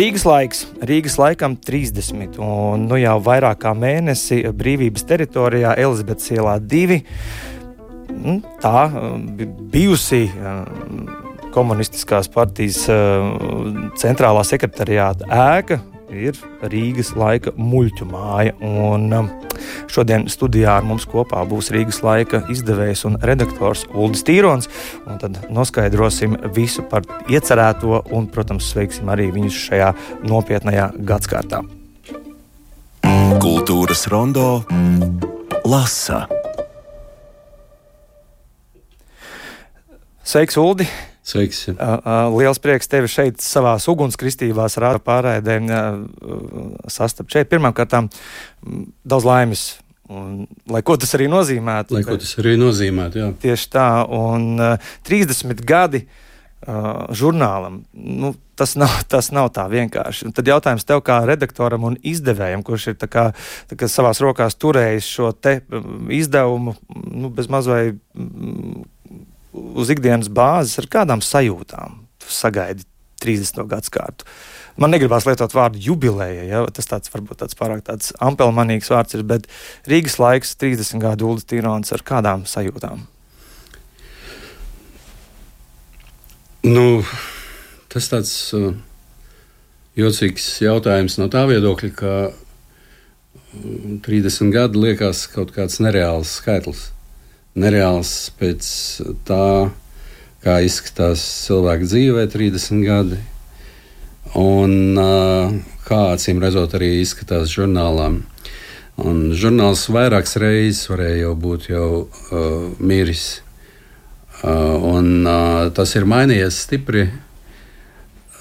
Rīgas laiks, Rīgas laikam 30, un nu jau vairāk kā mēnesi brīvības teritorijā Elizabetes ielā 2. Nu, tā bijusi komunistiskās partijas centrālā sekretariāta ēka ir Rīgas laika muļķu māja. Un, um, šodien studijā ar mums kopā būs Rīgas laika izdevējs un redaktors Ulris Tīrons. Tad noskaidrosim visu par iecerēto un, protams, sveiksim arī viņus šajā nopietnajā gadsimtā. Kultūras rondo lasa. Sveiks, Uldi! Sveiks. Liels prieks tevi šeit, savā ugunskristībās, rāda pārraidē sastapt šeit. Pirmkārt, daudz laimes. Un, lai ko tas arī nozīmētu. Lai ko tas arī nozīmētu, jā. Tieši tā, un uh, 30 gadi uh, žurnālam. Nu, tas, nav, tas nav tā vienkārši. Un tad jautājums tev, kā redaktoram un izdevējam, kurš ir tā kā, tā kā savās rokās turējis šo izdevumu, nu, bez mazliet uz ikdienas bāzes ar kādām sajūtām sagaidi 30. gadsimtu. Man negribās lietot vārdu jubileja, ja, tas tāds varbūt tāds pārāk tāds ampelmanīgs vārds ir, bet Rīgas laiks 30 gadu Ulas Tīrons ar kādām sajūtām? Nu, tas tāds uh, jocīgs jautājums no tā viedokļa, ka 30 uh, gadi liekas kaut kāds nereāls skaitlis nereāls pēc tā, kā izskatās cilvēka dzīvē 30 gadi. Un kā acīm redzot, arī izskatās žurnālā. Un žurnāls vairākas reizes varēja jau būt jau uh, miris. Uh, un, uh, tas ir mainījies stipri.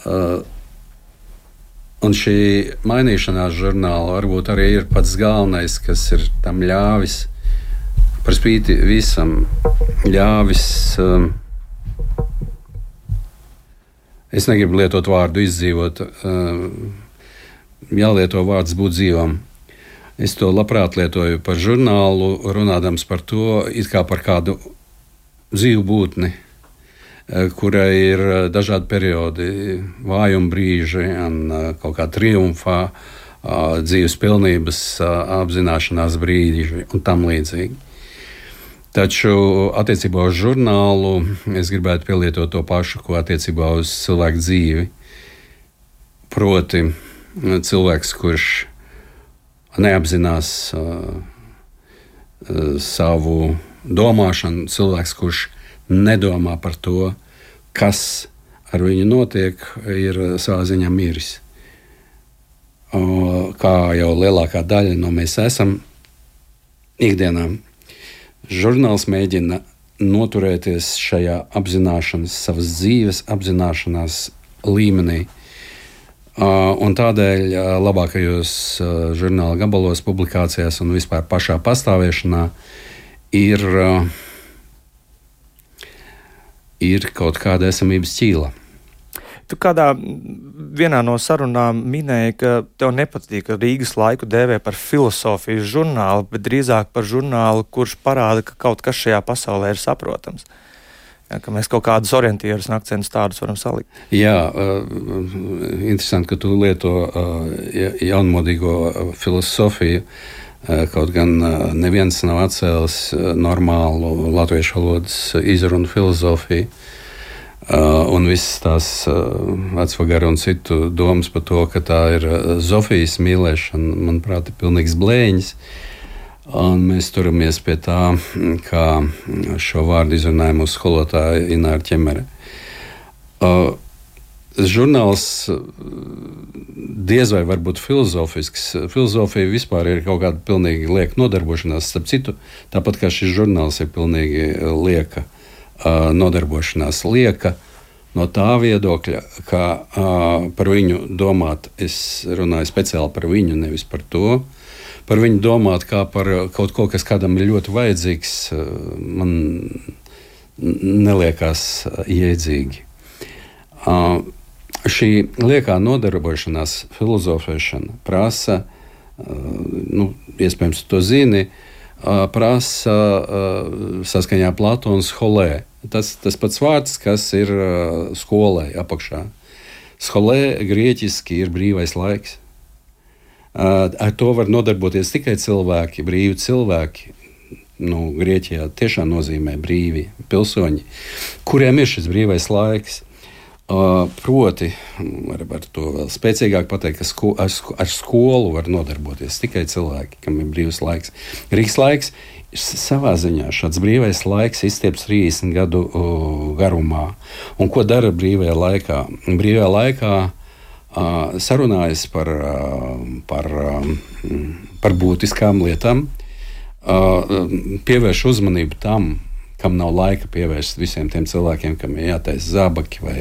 Uh, un šī mainīšanās žurnāla varbūt arī ir pats galvenais, kas ir tam ļāvis par spīti visam ļāvis. Um, es negribu lietot vārdu izdzīvot, um, jālieto vārds būt dzīvam. Es to labprāt lietoju par žurnālu, runādams par to, kā par kādu dzīvu būtni, uh, kurai ir uh, dažādi periodi, vājuma brīži uh, kaut kā triumfā, dzīves pilnības apzināšanās brīži un tam līdzīgi. Taču attiecībā uz žurnālu es gribētu pielietot to pašu, ko attiecībā uz cilvēku dzīvi. Proti, cilvēks, kurš neapzinās uh, savu domāšanu, cilvēks, kurš nedomā par to, kas ar viņu notiek, ir savā ziņā miris. Uh, kā jau lielākā daļa no mēs esam ikdienā Žurnāls mēģina noturēties šajā apzināšanas, savas dzīves apzināšanās līmenī. Uh, un tādēļ uh, labākajos uh, žurnāla gabalos, publikācijās un vispār pašā pastāvēšanā ir, ir kaut kāda esamības ķīla. Tu kādā vienā no sarunām minēji, ka tev nepatīk, ka Rīgas laiku dēvē par filozofijas žurnālu, bet drīzāk par žurnālu, kurš parāda, ka kaut kas šajā pasaulē ir saprotams. Ja, ka mēs kaut kādus orientierus un akcentus tādus varam salikt. Jā, uh, interesanti, ka tu lieto uh, jaunmodīgo filozofiju. Kaut gan neviens nav atcēlis normālu latviešu valodas izrunu filozofiju. Uh, un visas tās uh, vecvagara un citu domas par to, ka tā ir uh, Zofijas mīlēšana, manuprāt, ir pilnīgs blēņas. Un mēs turamies pie tā, kā šo vārdu izrunāja mūsu skolotāja Ināra Čemere. Uh, žurnāls diez vai var būt filozofisks. Filozofija vispār ir kaut kāda pilnīgi lieka nodarbošanās. Starp citu, tāpat kā šis žurnāls ir pilnīgi lieka nodarbošanās lieka no tā viedokļa, ka uh, par viņu domāt, es runāju speciāli par viņu, nevis par to. Par viņu domāt kā par kaut ko, kas kādam ir ļoti vajadzīgs, man neliekās jēdzīgi. Uh, šī liekā nodarbošanās, filozofēšana prasa, nu, iespējams, to zini, prasa saskaņā Platona skolē. Tas, tas pats vārds, kas ir skolai apakšā. Skolē grieķiski ir brīvais laiks. Ar to var nodarboties tikai cilvēki, brīvi cilvēki. Nu, Grieķijā tiešām nozīmē brīvi pilsoņi, kuriem ir šis brīvais laiks. Uh, proti, var, to vēl spēcīgāk pateikt, ka sko, ar, ar skolu var nodarboties tikai cilvēki, kam ir brīvs laiks. Rīgas laiks savā ziņā šāds brīvais laiks, izstieps 30 gadu uh, garumā. Un ko dara brīvajā laikā? Brīvajā laikā uh, sarunājas par, uh, par, uh, par būtiskām lietām, uh, pievērš uzmanību tam, kam nav laika pievērst visiem tiem cilvēkiem, kam ir jātaisa zābaki vai,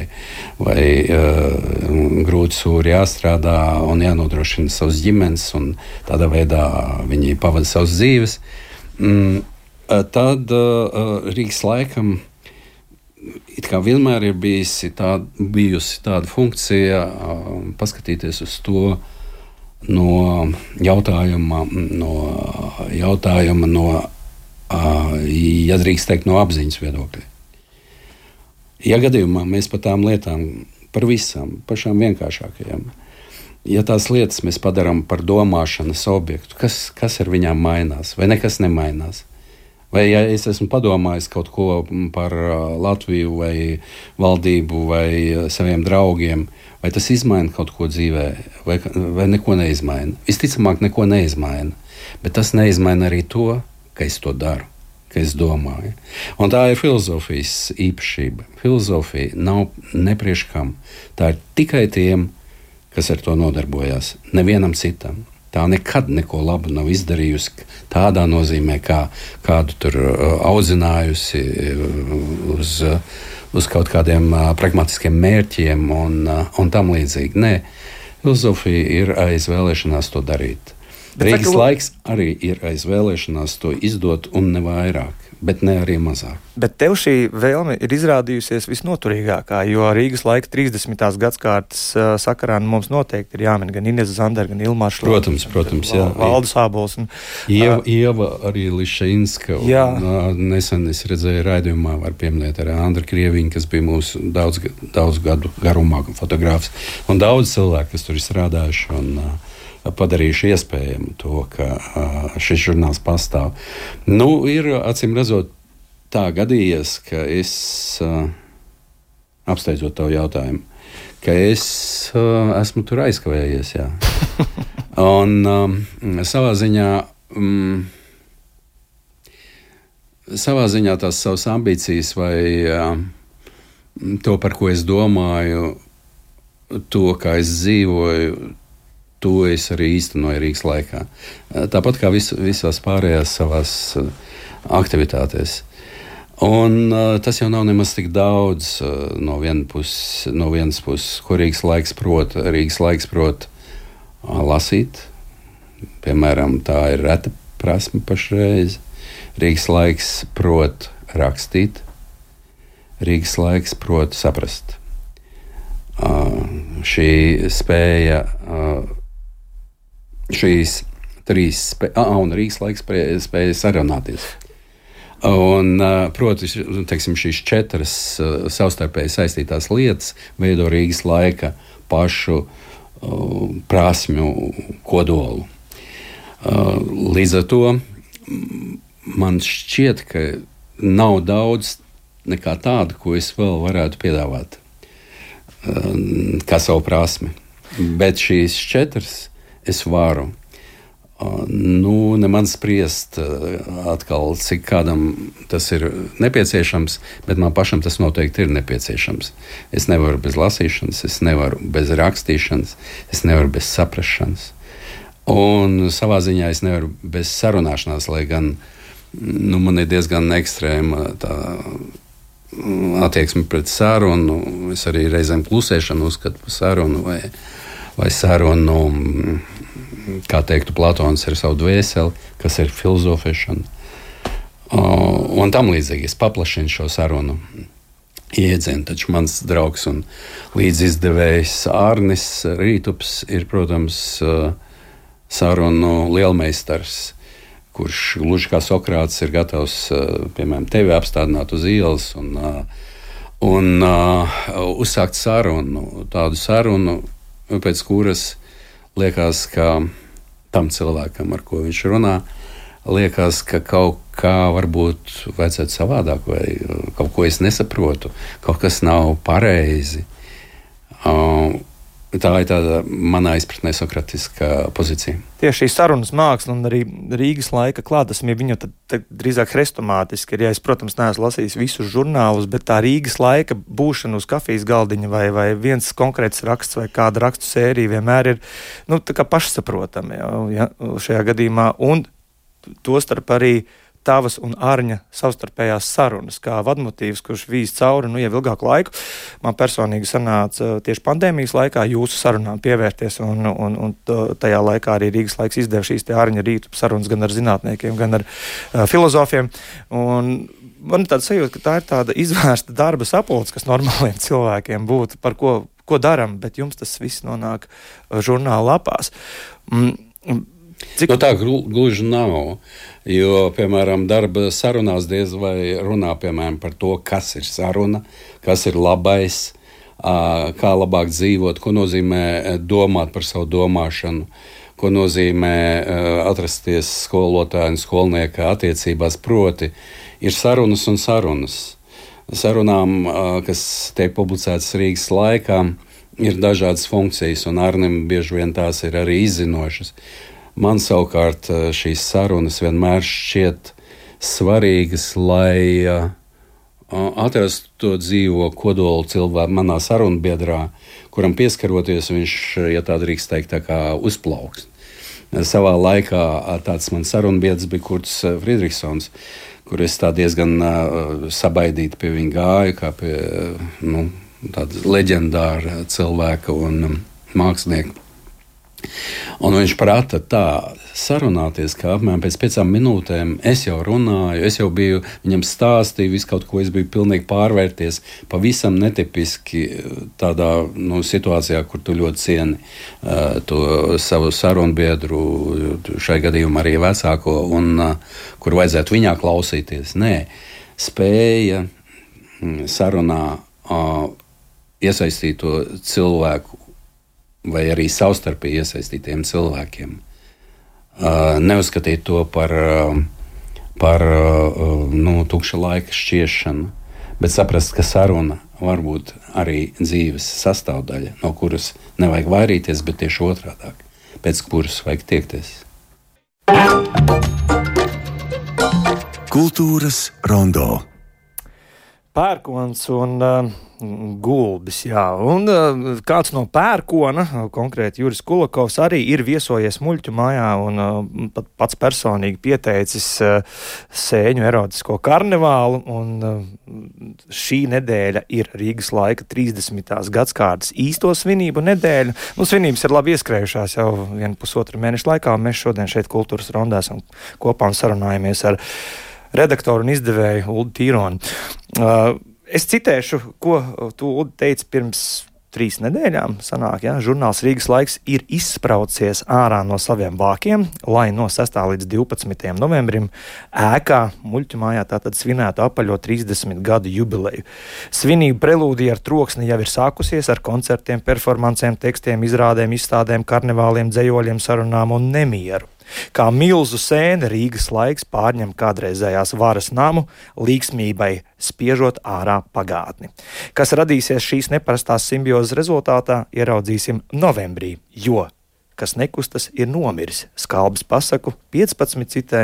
vai uh, grūti sūri jāstrādā un jānodrošina savas ģimenes, un tādā veidā viņi pavada savas dzīves. Mm, tad uh, Rīgas laikam it kā vienmēr ir bijusi, tā, bijusi tāda funkcija uh, paskatīties uz to no jautājuma, no, jautājuma, no ja drīkst teikt, no apziņas viedokļa. Ja gadījumā mēs par tām lietām, par visām, pašām vienkāršākajām, ja tās lietas mēs padarām par domāšanas objektu, kas, kas ar viņām mainās, vai nekas nemainās? Vai ja es esmu padomājis kaut ko par Latviju, vai valdību, vai saviem draugiem, vai tas izmaina kaut ko dzīvē, vai, vai neko neizmaina? Visticamāk, neko neizmaina. Bet tas neizmaina arī to, ka es to daru, ka es domāju. Un tā ir filozofijas īpašība. Filozofija nav nepriekškam. Tā ir tikai tiem, kas ar to nodarbojās, nevienam citam. Tā nekad neko labu nav izdarījusi tādā nozīmē, kā kādu tur uh, audzinājusi uh, uz, uh, uz kaut kādiem pragmatiskiem mērķiem un, un tam līdzīgi. Nē, filozofija ir aiz vēlēšanās to darīt. Rīgas laiks arī ir aiz vēlēšanās to izdot un ne vairāk. Bet ne arī mazāk. Bet tev šī vēlme ir izrādījusies visnoturīgākā, jo Rīgas laika 30. gadsimtas uh, sakarā nu, mums noteikti ir jāmin gan Inês Zandera, gan Ilmārs Šlāns. Protams, protams, jā. Valdis Ābols. Un, Ieva, uh, Ieva arī Lišeinska. Jā. Un, uh, nesen es redzēju raidījumā, var pieminēt arī Andra Krieviņa, kas bija mūsu daudz, daudz gadu garumā fotogrāfs. Un daudz cilvēku, kas tur ir strādājuši. Un, uh, padarījuši iespējamu to, ka šis žurnāls pastāv. Nu, ir acīm redzot, tā gadījies, ka es apsteidzot tavu jautājumu, ka es esmu tur aizkavējies. Un um, savā ziņā. Um, Savā ziņā tās savas ambīcijas, vai to, par ko es domāju, to, kā es dzīvoju, to es arī īstenoju Rīgas laikā. Eh, tāpat kā vis, visās pārējās savās eh, aktivitātēs. Un, uh, tas jau nav nemaz tik daudz no, vien pus, no vienas puses, ko Rīgas laiks prot. Rīgas laiks prot lasīt, piemēram, tā ir reta prasme pašreiz. Rīgas laiks prot rakstīt, Rīgas laiks prot saprast. Uh, šī spēja uh, šīs trīs spējas, un Rīgas laiks spēja sarunāties. Un, protams, teiksim, šīs četras savstarpēji saistītās lietas veido Rīgas laika pašu prasmju kodolu. Līdz ar to man šķiet, ka nav daudz nekā tāda, ko es vēl varētu piedāvāt kā savu prasmi. Bet šīs četras es varu. Nu, ne man spriest, atkal, cik kādam tas ir nepieciešams, bet man pašam tas noteikti ir nepieciešams. Es nevaru bez lasīšanas, es nevaru bez rakstīšanas, es nevaru bez saprašanas. Un savā ziņā es nevaru bez sarunāšanās, lai gan nu, man ir diezgan ekstrēma tā attieksme pret sarunu. Es arī reizēm klusēšanu uzskatu par sarunu vai, vai sarunu kā teiktu Platons, ar savu dvēseli, kas ir filozofēšana. Un tam līdzīgi es paplašinu šo sarunu iedzienu. Taču mans draugs un līdzizdevējs Arnis Rītups ir, protams, sarunu lielmeistars, kurš gluži kā Sokrāts ir gatavs, piemēram, tevi apstādināt uz ielas un, un uzsākt sarunu, tādu sarunu, pēc kuras liekas, ka tam cilvēkam, ar ko viņš runā, liekas, ka kaut kā varbūt vajadzētu savādāk, vai kaut ko es nesaprotu, kaut kas nav pareizi. Uh, Tā ir tāda manā izpratnē sokratiskā pozīcija. Tieši šī sarunas māksla un arī Rīgas laika klātesamība, viņa tad, tad drīzāk hrestomātiski ir. Ja es, protams, neesmu lasījis visus žurnālus, bet tā Rīgas laika būšana uz kafijas galdiņa vai, vai viens konkrēts raksts vai kāda rakstu sērija vienmēr ir nu, pašsaprotama ja, šajā gadījumā. Un tostarp arī uh, tavas un Arņa savstarpējās sarunas, kā vadmotīvs, kurš vīz cauri nu, jau ilgāku laiku. Man personīgi sanāca tieši pandēmijas laikā jūsu sarunām pievērties, un, un, un tajā laikā arī Rīgas laiks izdeva šīs Arņa rītu sarunas gan ar zinātniekiem, gan ar uh, filozofiem. Un man ir tāds sajūta, ka tā ir tāda izvērsta darba sapulce, kas normāliem cilvēkiem būtu, par ko, ko darām, bet jums tas viss nonāk žurnāla lapās. Mm, Cik... Nu, tā gluži nav. Jo, piemēram, darba sarunās diez vai runā piemēram, par to, kas ir saruna, kas ir labais, kā labāk dzīvot, ko nozīmē domāt par savu domāšanu, ko nozīmē atrasties skolotāja un skolnieka attiecībās. Proti, ir sarunas un sarunas. Sarunām, kas tiek publicētas Rīgas laikā, ir dažādas funkcijas, un Arnim bieži vien tās ir arī izzinošas. Man savukārt eh, šīs sarunas vienmēr šķiet svarīgas, lai uh, atrastu to dzīvo kodolu cilvēku manā sarunbiedrā, kuram pieskaroties, viņš, ja tā drīkst teikt, tā uzplauks. Savā laikā tāds mans sarunbiedrs bija Kurts Friedrichsons, kur es diezgan sabaidīti pie viņa gāju, kā pie nu, tāda leģendāra cilvēka un um, mākslinieka. Un viņš prata tā sarunāties, ka apmēram pēc piecām minūtēm es jau runāju, es jau biju viņam stāstīju visu kaut ko, es biju pilnīgi pārvērties. Pavisam netipiski tādā nu, situācijā, kur tu ļoti cieni uh, to savu sarunbiedru, šai gadījumā arī vecāko, un uh, kur vajadzētu viņā klausīties. Nē, spēja mm, sarunā uh, iesaistīto cilvēku vai arī savstarpēji iesaistītiem cilvēkiem. Uh, neuzskatīt to par, uh, par uh, nu, tukša laika šķiešanu, bet saprast, ka saruna var būt arī dzīves sastāvdaļa, no kuras nevajag vairīties, bet tieši otrādi - pēc kuras vajag tiekties. Kultūras rondo pērkons un uh, gulbis. Jā. Un uh, kāds no pērkona, konkrēti Juris Kulakovs, arī ir viesojies muļķu mājā un uh, pat pats personīgi pieteicis uh, sēņu erotisko karnevālu. Un, uh, šī nedēļa ir Rīgas laika 30. gadsimta īsto svinību nedēļa. Nu, svinības ir labi ieskrējušās jau vienu pusotru mēnešu laikā, mēs šodien šeit kultūras rondā esam kopā un sarunājamies ar viņu redaktoru un izdevēju Ulu Tīroni. Uh, es citēšu, ko tu Ulu teici pirms trīs nedēļām sanāk, ja, žurnāls Rīgas laiks ir izspraucies ārā no saviem vākiem, lai no 6. līdz 12. novembrim ēkā muļķu mājā tātad svinētu apaļo 30 gadu jubileju. Svinību prelūdija ar troksni jau ir sākusies ar koncertiem, performancēm, tekstiem, izrādēm, izstādēm, karnevāliem, dzējoļiem, sarunām un nemieru. Kā milzu sēne Rīgas laiks pārņem kādreizējās varas namu, līksmībai spiežot ārā pagātni. Kas radīsies šīs neparastās simbiozes rezultātā, ieraudzīsim novembrī, jo kas nekustas, ir nomiris. Skalbis pasaku 15 citē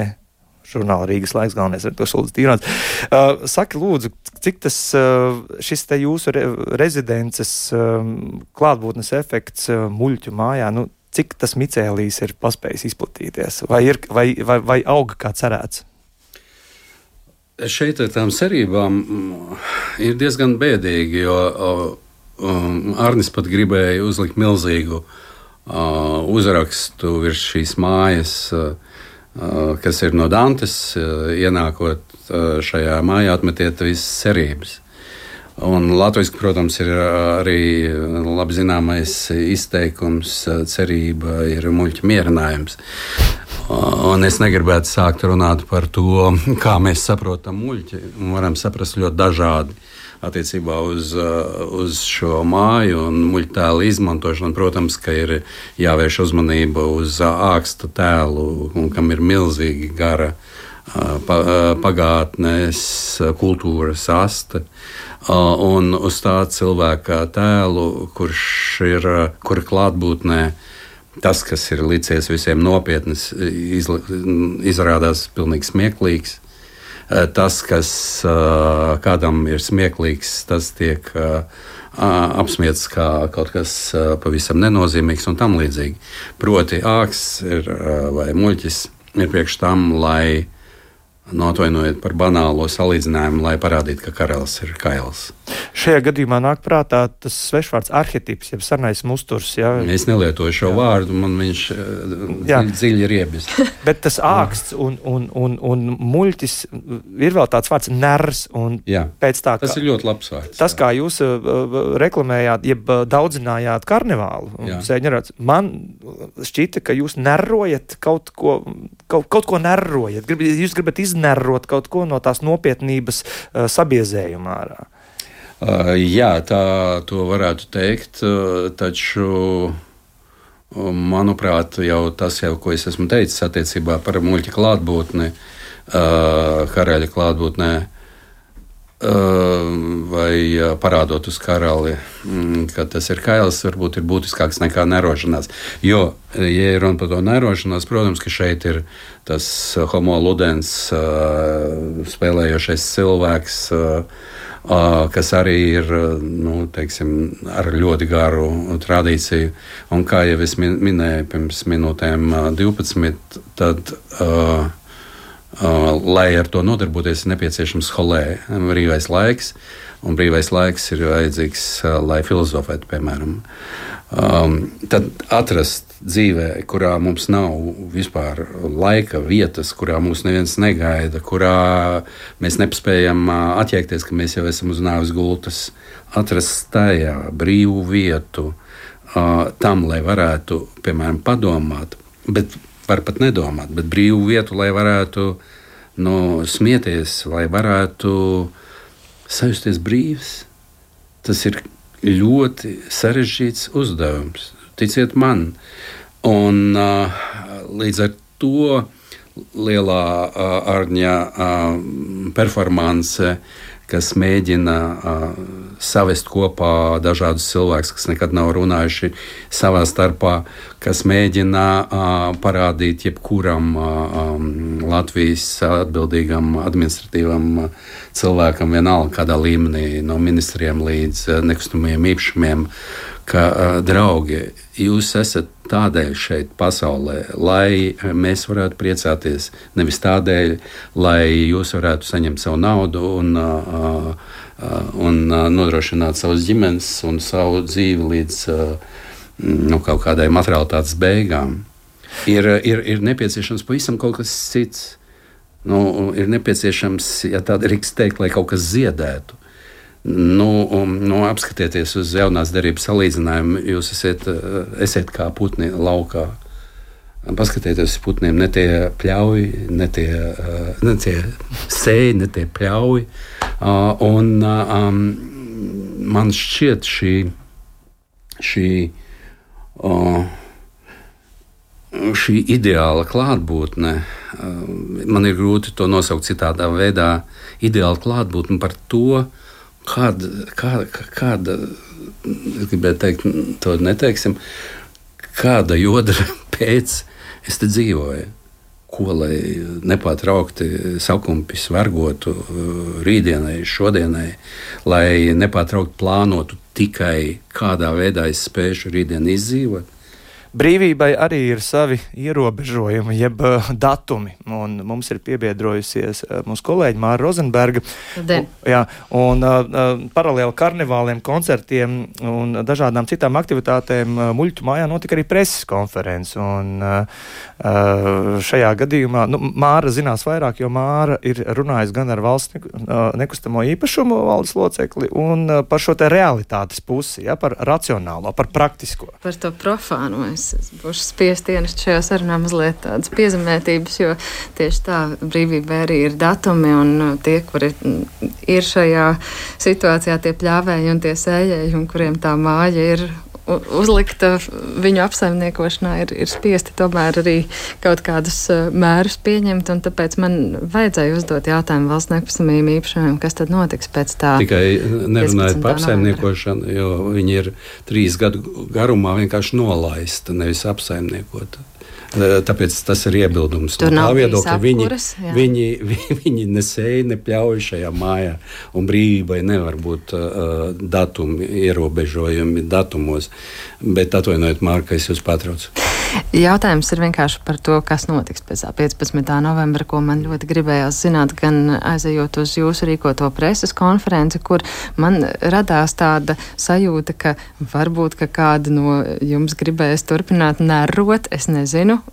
žurnāla Rīgas laiks, galvenais to Sultas Tīrons. Uh, saki, lūdzu, cik tas uh, šis te jūsu re rezidences um, klātbūtnes efekts uh, muļķu mājā, nu, cik tas micēlīs ir paspējis izplatīties, vai, ir, vai, vai, vai auga kā cerēts? Šeit ar tām cerībām mm, ir diezgan bēdīgi, jo um, Arnis pat gribēja uzlikt milzīgu uh, uzrakstu virs šīs mājas, uh, kas ir no Dantes. Uh, ienākot šajā mājā, atmetiet visas cerības. Un Latvijas, protams, ir arī labi zināmais izteikums, cerība ir muļķa mierinājums. Un es negribētu sākt runāt par to, kā mēs saprotam muļķi. Varam saprast ļoti dažādi attiecībā uz, uz šo māju un muļķtēlu izmantošanu. Protams, ka ir jāvērš uzmanība uz āksta tēlu, kam ir milzīgi gara pagātnes, kultūras aste. Un uz tā cilvēka tēlu, kurš ir kur klātbūtnē, tas, kas ir licies visiem nopietns, izla, izrādās pilnīgi smieklīgs. Tas, kas kādam ir smieklīgs, tas tiek apsmiets kā kaut kas pavisam nenozīmīgs un tam līdzīgi. Proti, āks ir, vai muļķis ir priekš tam, lai Nu, atvainojiet par banālo salīdzinājumu, lai parādītu, ka karalis ir kails. Šajā gadījumā nāk prātā tas svešvārds arhetips, jeb sarnais musturs. Ja? Es nelietoju šo jā. vārdu, man viņš dziļi, dziļi ir iebis. Bet tas āksts un, un, un, un muļķis ir vēl tāds vārds ners. Jā, tā, tas kā, ir ļoti labs vārds. Tas, jā. kā jūs uh, reklamējāt, jeb uh, daudzinājāt karnevālu, sēņarāts, man šķita, ka jūs nerojat kaut ko, kaut, kaut ko nerojat. Grib, jūs gribat iznerot kaut ko no tās nopietnības uh, sabiezējuma ārā. Uh, jā, tā to varētu teikt, uh, taču. Uh, manuprāt, jau tas, jau, ko es esmu teicis attiecībā par muļķa klātbūtni, uh, karaļa klātbūtnē, vai parādot uz karali, mm, ka tas ir kails, varbūt ir būtiskāks nekā nerošanās. Jo, ja runa par to nerošanās, protams, ka šeit ir tas homo ludens spēlējošais cilvēks kas arī ir nu, teiksim, ar ļoti garu tradīciju. Un kā jau es minēju pirms minūtēm, 12, tad Uh, lai ar to nodarboties, ir nepieciešams holē, brīvais laiks. Un brīvais laiks ir vajadzīgs, lai filozofētu, piemēram. Um, tad atrast dzīvē, kurā mums nav vispār laika, vietas, kurā mūs neviens negaida, kurā mēs nespējam attiekties, ka mēs jau esam uz nāves gultas, atrast tajā brīvu vietu uh, tam, lai varētu, piemēram, padomāt. Bet var pat nedomāt, bet brīvu vietu, lai varētu nu, smieties, lai varētu sajusties brīvs. Tas ir ļoti sarežģīts uzdevums. Ticiet man, un uh, līdz ar to lielā uh, arņa uh, performance kas mēģina uh, savest kopā dažādus cilvēkus, kas nekad nav runājuši savā starpā, kas mēģina uh, parādīt jebkuram uh, um, Latvijas atbildīgam administratīvam cilvēkam, vienalga kādā līmenī, no ministriem līdz nekustamajiem īpašumiem. Uh, ka, draugi, jūs esat tādēļ šeit, pasaulē, lai mēs varētu priecāties. Nevis tādēļ, lai jūs varētu saņemt savu naudu un, un nodrošināt savas ģimenes un savu dzīvi līdz nu, kaut kādai materiālitātes beigām. Ir, ir, ir nepieciešams pavisam kaut kas cits. Nu, ir nepieciešams, ja tā drīkst teikt, lai kaut kas ziedētu. Nu, un, nu, apskatieties uz jaunās darbības salīdzinājumu. Jūs esat, eh, esat kā putni laukā. Paskatieties uz putniem, ne tie pļauji, ne tie, eh, ne tie sēji, ne tie pļauji. Uh, un um, man šķiet šī, šī, šī ideāla klātbūtne, man ir grūti to nosaukt citādā veidā, ideāla klātbūtne par to, uh, kāda, kāda, kāda es gribēju teikt, to neteiksim, kāda jodra pēc es te dzīvoju. Ko lai nepārtraukti sakumpis vergotu rītdienai, šodienai, lai nepārtraukti plānotu tikai kādā veidā es spēšu rītdienu izdzīvot Brīvībai arī ir savi ierobežojumi, jeb uh, datumi. Un mums ir piebiedrojusies uh, mūsu kolēģi Māra Rozenberga. Un, jā, un uh, paralēli karnevāliem, koncertiem un dažādām citām aktivitātēm uh, muļķu mājā notika arī preses konferences. Un uh, šajā gadījumā nu, Māra zinās vairāk, jo Māra ir runājusi gan ar valsts nekustamo īpašumu valdes locekli un par šo te realitātes pusi, ja, par racionālo, par praktisko. Par to profāno es es būšu spiest ienest šajā sarunā mazliet tādas piezemētības, jo tieši tā brīvība arī ir datumi un uh, tie, kuri mm, ir šajā situācijā, tie pļāvēji un tie sējēji, un kuriem tā māja ir uzlikta viņu apsaimniekošanā, ir, ir spiesti tomēr arī kaut kādus uh, mērus pieņemt. Tāpēc man vajadzēja uzdot jautājumu valsts nekustamību īpašumiem, kas tad notiks pēc tā. Tikai nerunājot par apsaimniekošanu, jo viņi ir trīs gadu garumā vienkārši nolaista, nevis apsaimniekota. Tāpēc tas ir iebildums. Tur tā viedokļa viņi, viņi, viņi nesēja, nepļauj šajā mājā, un brīvībai nevar būt uh, datumi, ierobežojumi datumos. Bet atvainojiet, Mārka, es jūs patraucu. Jautājums ir vienkārši par to, kas notiks pēc 15. novembra, ko man ļoti gribējās zināt, gan aizejot uz jūsu rīkoto preses konferenci, kur man radās tāda sajūta, ka varbūt ka kāda no jums gribēs turpināt nērot, es nezinu, eh,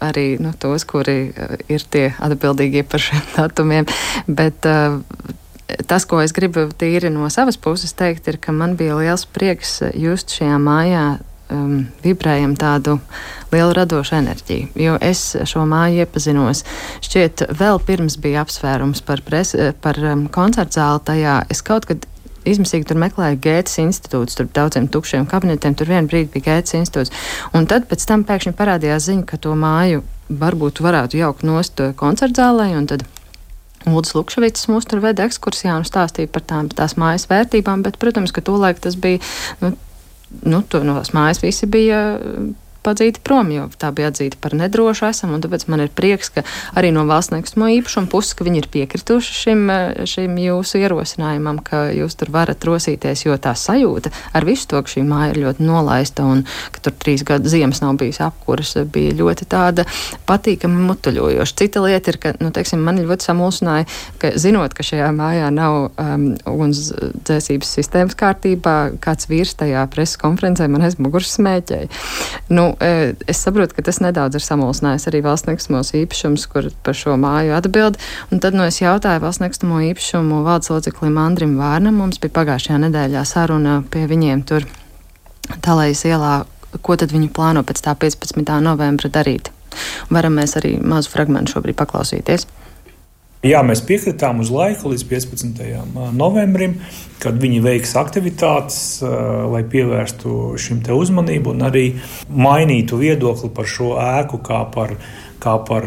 arī nu, tos, kuri eh, ir tie atbildīgie par šiem datumiem, bet uh, tas, ko es gribu tīri no savas puses teikt, ir, ka man bija liels prieks just šajā mājā um, vibrējam tādu lielu radošu enerģiju. Jo es šo māju iepazinos šķiet vēl pirms bija apsvērums par, pres, par um, koncertu zāli tajā. Es kaut kad izmisīgi tur meklēju Gētas institūtu, tur daudziem tukšiem kabinetiem, tur vienā brīdī bija Gētas institūts. Un tad pēc tam pēkšņi parādījās ziņa, ka to māju varbūt varētu jaukt nost koncertu zālē, un tad Lūdzu, Lukšavits mūs tur veda ekskursijā un stāstīja par tām tās mājas vērtībām, bet, protams, ka tolaik tas bija nu, nu, to no tās mājas visi bija padzīti prom, jo tā bija atzīta par nedrošu esam, tāpēc man ir prieks, ka arī no valsts nekustamo īpašumu puses, ka viņi ir piekrituši šim, šim jūsu ierosinājumam, ka jūs tur varat rosīties, jo tā sajūta ar visu to, ka šī māja ir ļoti nolaista un ka tur trīs gadu ziemas nav bijis apkuras, bija ļoti tāda patīkami mutuļojoša. Cita lieta ir, ka, nu, teiksim, man ļoti samulsināja, ka zinot, ka šajā mājā nav um, ugunsdzēsības sistēmas kārtībā, kāds vīrs tajā preses konferencē man aiz muguras smēķēja. Nu, es saprotu, ka tas nedaudz ir samulsinājis arī valsts nekustamos īpašumus, kur par šo māju atbild. Un tad nu, es jautāju valsts nekustamo īpašumu valdes loceklim Andrim Vārnam. Mums bija pagājušajā nedēļā saruna pie viņiem tur Talējas ielā, ko tad viņi plāno pēc tā 15. novembra darīt. Varam mēs arī mazu fragmentu šobrīd paklausīties. Jā, mēs piekritām uz laiku līdz 15. novembrim, kad viņi veiks aktivitātes, lai pievērstu šim te uzmanību un arī mainītu viedokli par šo ēku kā par, kā par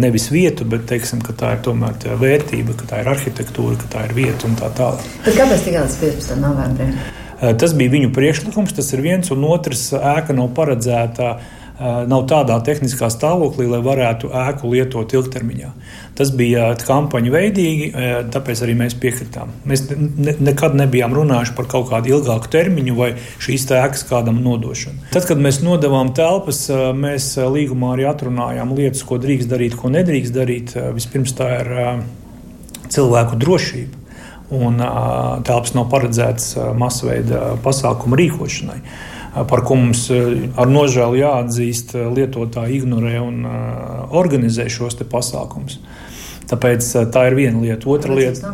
nevis vietu, bet teiksim, tā ir tomēr tā vērtība, ka tā ir arhitektūra, ka tā ir vieta un tā tālāk. Kāpēc tikai līdz 15. novembrim? Tas bija viņu priekšlikums, tas ir viens, un otrs ēka nav paredzēta nav tādā tehniskā stāvoklī, lai varētu ēku lietot ilgtermiņā. Tas bija kampaņu veidīgi, tāpēc arī mēs piekritām. Mēs ne, nekad nebijām runājuši par kaut kādu ilgāku termiņu vai šīs ēkas kādam nodošanu. Tad, kad mēs nodevām telpas, mēs līgumā arī atrunājām lietas, ko drīkst darīt, ko nedrīkst darīt. Vispirms tā ir cilvēku drošība. Un telpas nav paredzētas masveida pasākumu rīkošanai par ko mums ar nožēlu jāatzīst, lietotāji ignorē un organizē šos pasākumus. Tāpēc tā ir viena lieta. Otra lieta.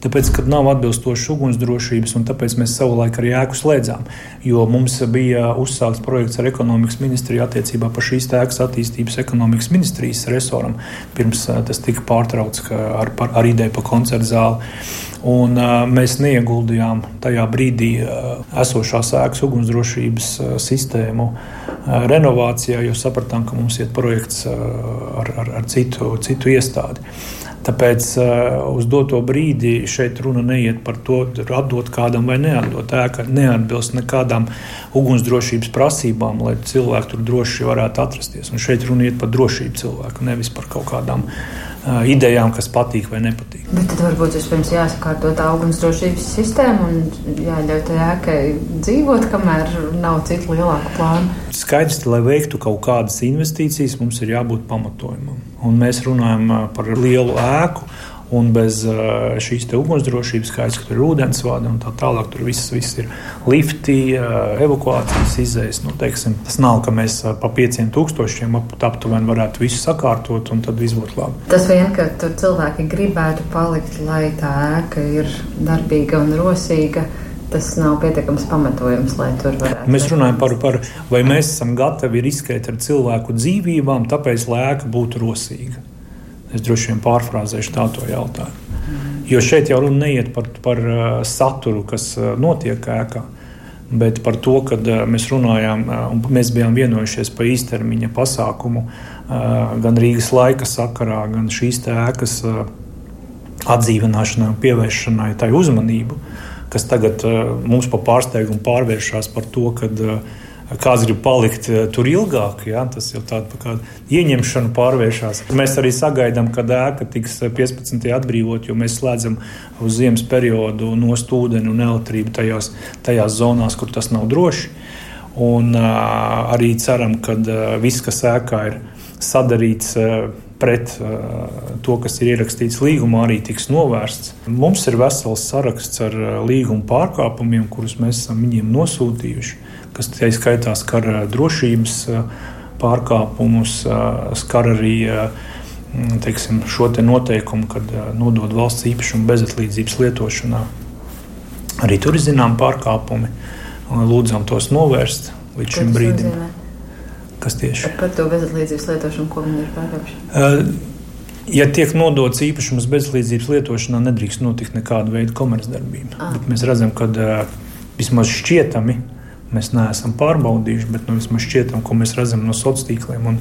Tāpēc, kad nav atbilstošas ugunsdrošības, un tāpēc mēs savulaik arī ēku slēdzām. Jo mums bija uzsākts projekts ar ekonomikas ministriju attiecībā par šīs ēkas attīstības ekonomikas ministrijas resoram, pirms tas tika pārtraukts ar, par, ar ideju par koncertu zāli. Un, uh, mēs neieguldījām tajā brīdī uh, esošās ēkas ugunsdrošības uh, sistēmu uh, renovācijā, jo sapratām, ka mums ir projekts uh, ar, ar, ar citu, citu iestādi. Tāpēc uh, uz doto brīdi šeit runa neiet par to, atdot kādam vai neatdot. Ēka neatbilst nekādām ugunsdrošības prasībām, lai cilvēki tur droši varētu atrasties. Un šeit runa iet par drošību cilvēku, nevis par kaut kādām uh, idejām, kas patīk vai nepatīk. Bet tad varbūt vispirms jāsakārto tā ugunsdrošības sistēma un jāļauj tajā ēkai dzīvot, kamēr nav citu lielāku plānu. Skaidrs, lai veiktu kaut kādas investīcijas, mums ir jābūt pamatojumam. Un mēs runājam par lielu ēku. Un bez šīs ugunsdrošības, kā jau tur ir ūdensvada un tā tālāk, tur viss, viss ir lifti, evakuācijas izējas. Nu, teiksim, tas nav, ka mēs pa pieciem tūkstošiem aptuveni varētu visu sakārtot un tad viss būtu labi. Tas vien, ka cilvēki gribētu palikt, lai tā ēka ir darbīga un rosīga tas nav pietiekams pamatojums, lai tur varētu. Mēs runājam par, par vai mēs esam gatavi riskēt ar cilvēku dzīvībām, tāpēc, lai ēka būtu rosīga. Es droši vien pārfrāzēšu tādu jautājumu. Jo šeit jau runa neiet par, par uh, saturu, kas uh, notiek ēkā, bet par to, ka uh, mēs runājām un mēs bijām vienojušies par īstermiņa pasākumu gan Rīgas laika sakarā, gan šīs ēkas atdzīvināšanai un pievēršanai tai uzmanību kas tagad mums pa pārsteigumu pārvēršas par to, ka uh, kāds grib palikt uh, tur ilgāk. Ja? Tas jau tādā kā ieņemšana pārvēršas. Mēs arī sagaidām, ka ēka tiks 15. atbrīvot, jo mēs slēdzam uz ziemas periodu no ūdeni un elektrību tajās, tajās zonās, kur tas nav droši. Un uh, arī ceram, ka uh, viss, kas ēkā ir sadarīts, uh, pret uh, to, kas ir ierakstīts līgumā, arī tiks novērsts. Mums ir vesels saraksts ar uh, līguma pārkāpumiem, kurus mēs esam viņiem nosūtījuši, kas tie skaitā skar uh, drošības pārkāpumus, skar arī teiksim, šo te noteikumu, kad nodod valsts īpašumu bezatlīdzības lietošanā. Arī tur ir zinām pārkāpumi. Lūdzam tos novērst līdz šim brīdim. Nozīmē? Kas tieši par to bezatlīdzības lietošanu, ko viņi ir pārkāpuši? Uh, ja tiek nodots īpašums bezlīdzības lietošanā, nedrīkst notikt nekāda veida komercdarbība. Ah. Mēs redzam, ka uh, vismaz šķietami mēs neesam pārbaudījuši, bet nu, vismaz šķietam, ko mēs redzam no sociāliem tīkliem un,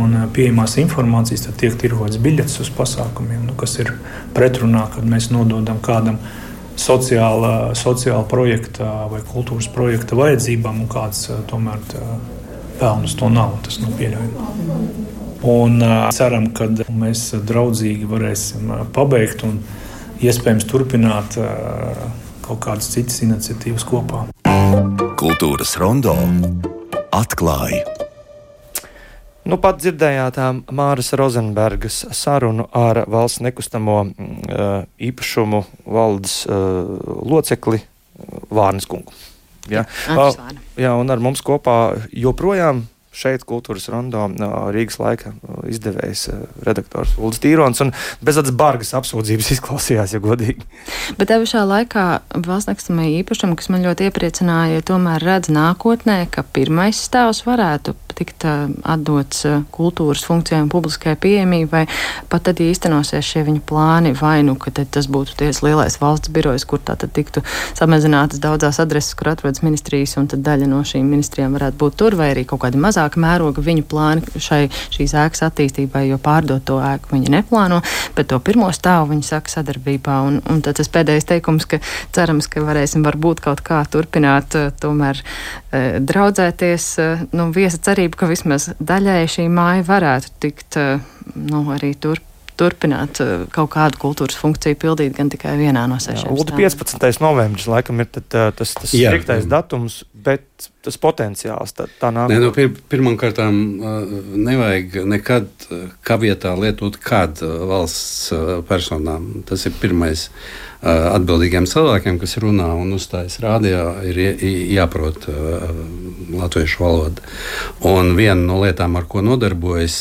un pieejamās informācijas, tad tiek tirgots biļetes uz pasākumiem, nu, kas ir pretrunā, kad mēs nododam kādam sociāla, sociāla projekta vai kultūras projekta vajadzībām, un kāds tomēr. Tā, pelnus to nav. Tas nav pieļaujami. Un ceram, ka mēs draudzīgi varēsim pabeigt un iespējams turpināt kaut kādas citas iniciatīvas kopā. Kultūras rondo atklāja. Nu, pat dzirdējāt Māras Rozenbergas sarunu ar valsts nekustamo uh, īpašumu valdes uh, locekli Vārnes kungu. Ja? Uh, jā, un ar mums kopā joprojām šeit kultūras rondo Rīgas laika izdevējs redaktors Ulris Tīrons. Bez tādas bargas apsūdzības izklausījās, ja godīgi. Bet te pašā laikā valsts nekustamie īpašumi, kas man ļoti iepriecināja, tomēr redz nākotnē, ka pirmais stāvs varētu tikt atdots kultūras funkcijai un publiskai pieejamībai, pat tad īstenosies šie viņa plāni, vai nu, ka tas būtu ties lielais valsts birojs, kur tā tad tiktu samazinātas daudzās adreses, kur atrodas ministrijas, un tad daļa no šīm ministrijām varētu būt tur, vai arī kaut kādi mazāka mēroga viņu plāni šai, šīs ēkas attīstībai, jo pārdot to ēku viņi neplāno, bet to pirmo stāvu viņi saka sadarbībā. Un, un tad tas pēdējais teikums, ka cerams, ka varēsim varbūt kaut kā turpināt tomēr draudzēties. Nu, viesa cerība, ka vismaz daļai šī māja varētu tikt nu, arī turpināt turpināt kaut kādu kultūras funkciju pildīt gan tikai vienā no sešām. 15. novembris laikam ir tad, tas, tas striktais datums, bet tas potenciāls. Tā, tā nāk. Nē, no pir Pirmkārt, nevajag nekad kavietā lietot kādu valsts personām. Tas ir pirmais atbildīgiem cilvēkiem, kas runā un uzstājas rādījā, ir jāprot latviešu valoda. Un viena no lietām, ar ko nodarbojas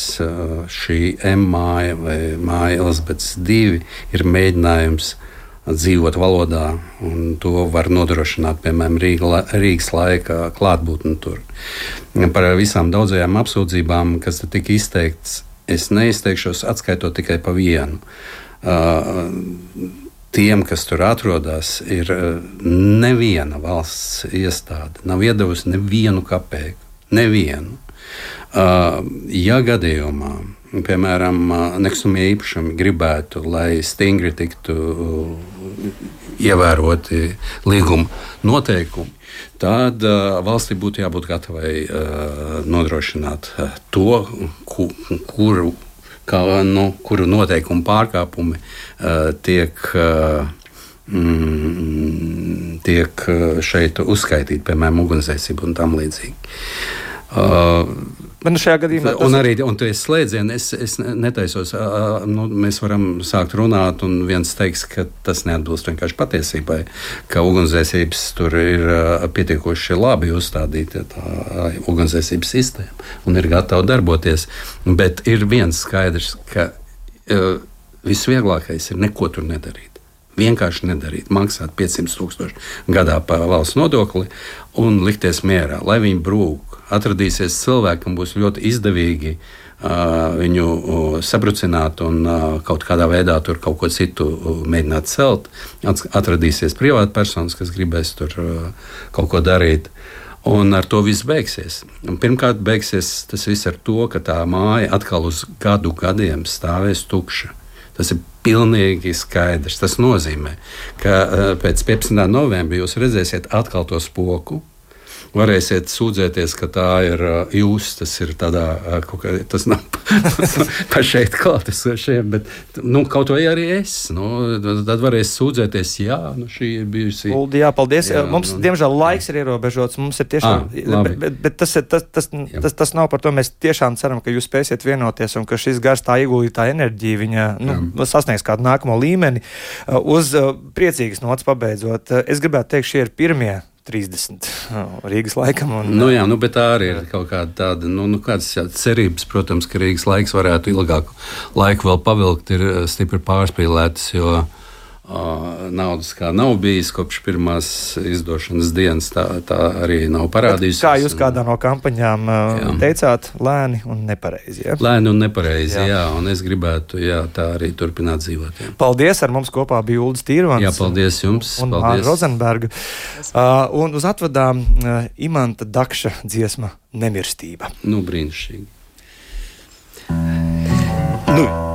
šī M māja vai māja Elizabetes 2, ir mēģinājums dzīvot valodā, un to var nodrošināt, piemēram, Rīga, Rīgas laika klātbūtne tur. Par visām daudzajām apsūdzībām, kas tika izteikts, es neizteikšos atskaitot tikai pa vienu. Tiem, kas tur atrodas, ir neviena valsts iestāde, nav iedavusi nevienu kapeiku. Nevienu. Ja gadījumā piemēram, nekustamie īpašumi gribētu, lai stingri tiktu ievēroti līguma noteikumi, tad uh, valstī būtu jābūt gatavai uh, nodrošināt uh, to, ku, kuru, kā, nu, kuru noteikumu pārkāpumi uh, tiek. Uh, mm, tiek šeit uzskaitīti, piemēram, ugunsdzēsība un tam līdzīgi. Uh, Bet nu šajā gadījumā tas un arī un tas slēdziens, es, es netaisos. Nu, mēs varam sākt runāt, un viens teiks, ka tas neatbilst vienkārši patiesībai, ka ugunsdzēsības tur ir pietiekoši labi uzstādīta tā ugunsdzēsības sistēma un ir gatava darboties. Bet ir viens skaidrs, ka visvieglākais ir neko tur nedarīt. Vienkārši nedarīt, maksāt 500 tūkstoši gadā par valsts nodokli un likties mierā, lai viņi brūk. Atradīsies cilvēki, kam būs ļoti izdevīgi viņu sabrucināt un kaut kādā veidā tur kaut ko citu mēģināt celt. Atradīsies privātpersonas, kas gribēs tur kaut ko darīt. Un ar to viss beigsies. Pirmkārt, beigsies tas viss ar to, ka tā māja atkal uz gadu gadiem stāvēs tukša. Tas ir pilnīgi skaidrs. Tas nozīmē, ka pēc 15. novembra jūs redzēsiet atkal to spoku varēsiet sūdzēties, ka tā ir jūs, tas ir tādā, kā, tas nav pa šeit klātesošiem, bet nu, kaut vai arī es. Nu, tad varēs sūdzēties, jā, nu, šī ir bijusi. Uldi, jā, paldies. Jā, mums, nu, diemžēl, laiks jā. ir ierobežots. Mums ir tiešām, à, bet, bet, bet tas, ir, tas, tas, jā. tas, tas nav par to. Mēs tiešām ceram, ka jūs spēsiet vienoties un ka šis gars tā ieguldītā enerģija viņa nu, jā. sasniegs kādu nākamo līmeni. Uz priecīgas nots pabeidzot, es gribētu teikt, šie ir pirmie 30 Rīgas laikam. Un, nu, jā, nu, bet tā arī ir kaut kāda tāda, nu, nu cerības, protams, ka Rīgas laiks varētu ilgāku laiku vēl pavilkt, ir stipri pārspīlētas, jo naudas kā nav bijis kopš pirmās izdošanas dienas. Tā, tā arī nav parādījusies. Kā jūs kādā no kampaņām jā. teicāt, lēni un nepareizi. Ja? Lēni un nepareizi, jā. jā, un es gribētu jā, tā arī turpināt dzīvot. Jā. Paldies, ar mums kopā bija Ulrichs Tīrvans. Jā, paldies jums. Un Māra Rozenberga. Uh, un uz atvadām uh, Imanta Dakša dziesma Nemirstība. Nu, brīnišķīgi. Nu.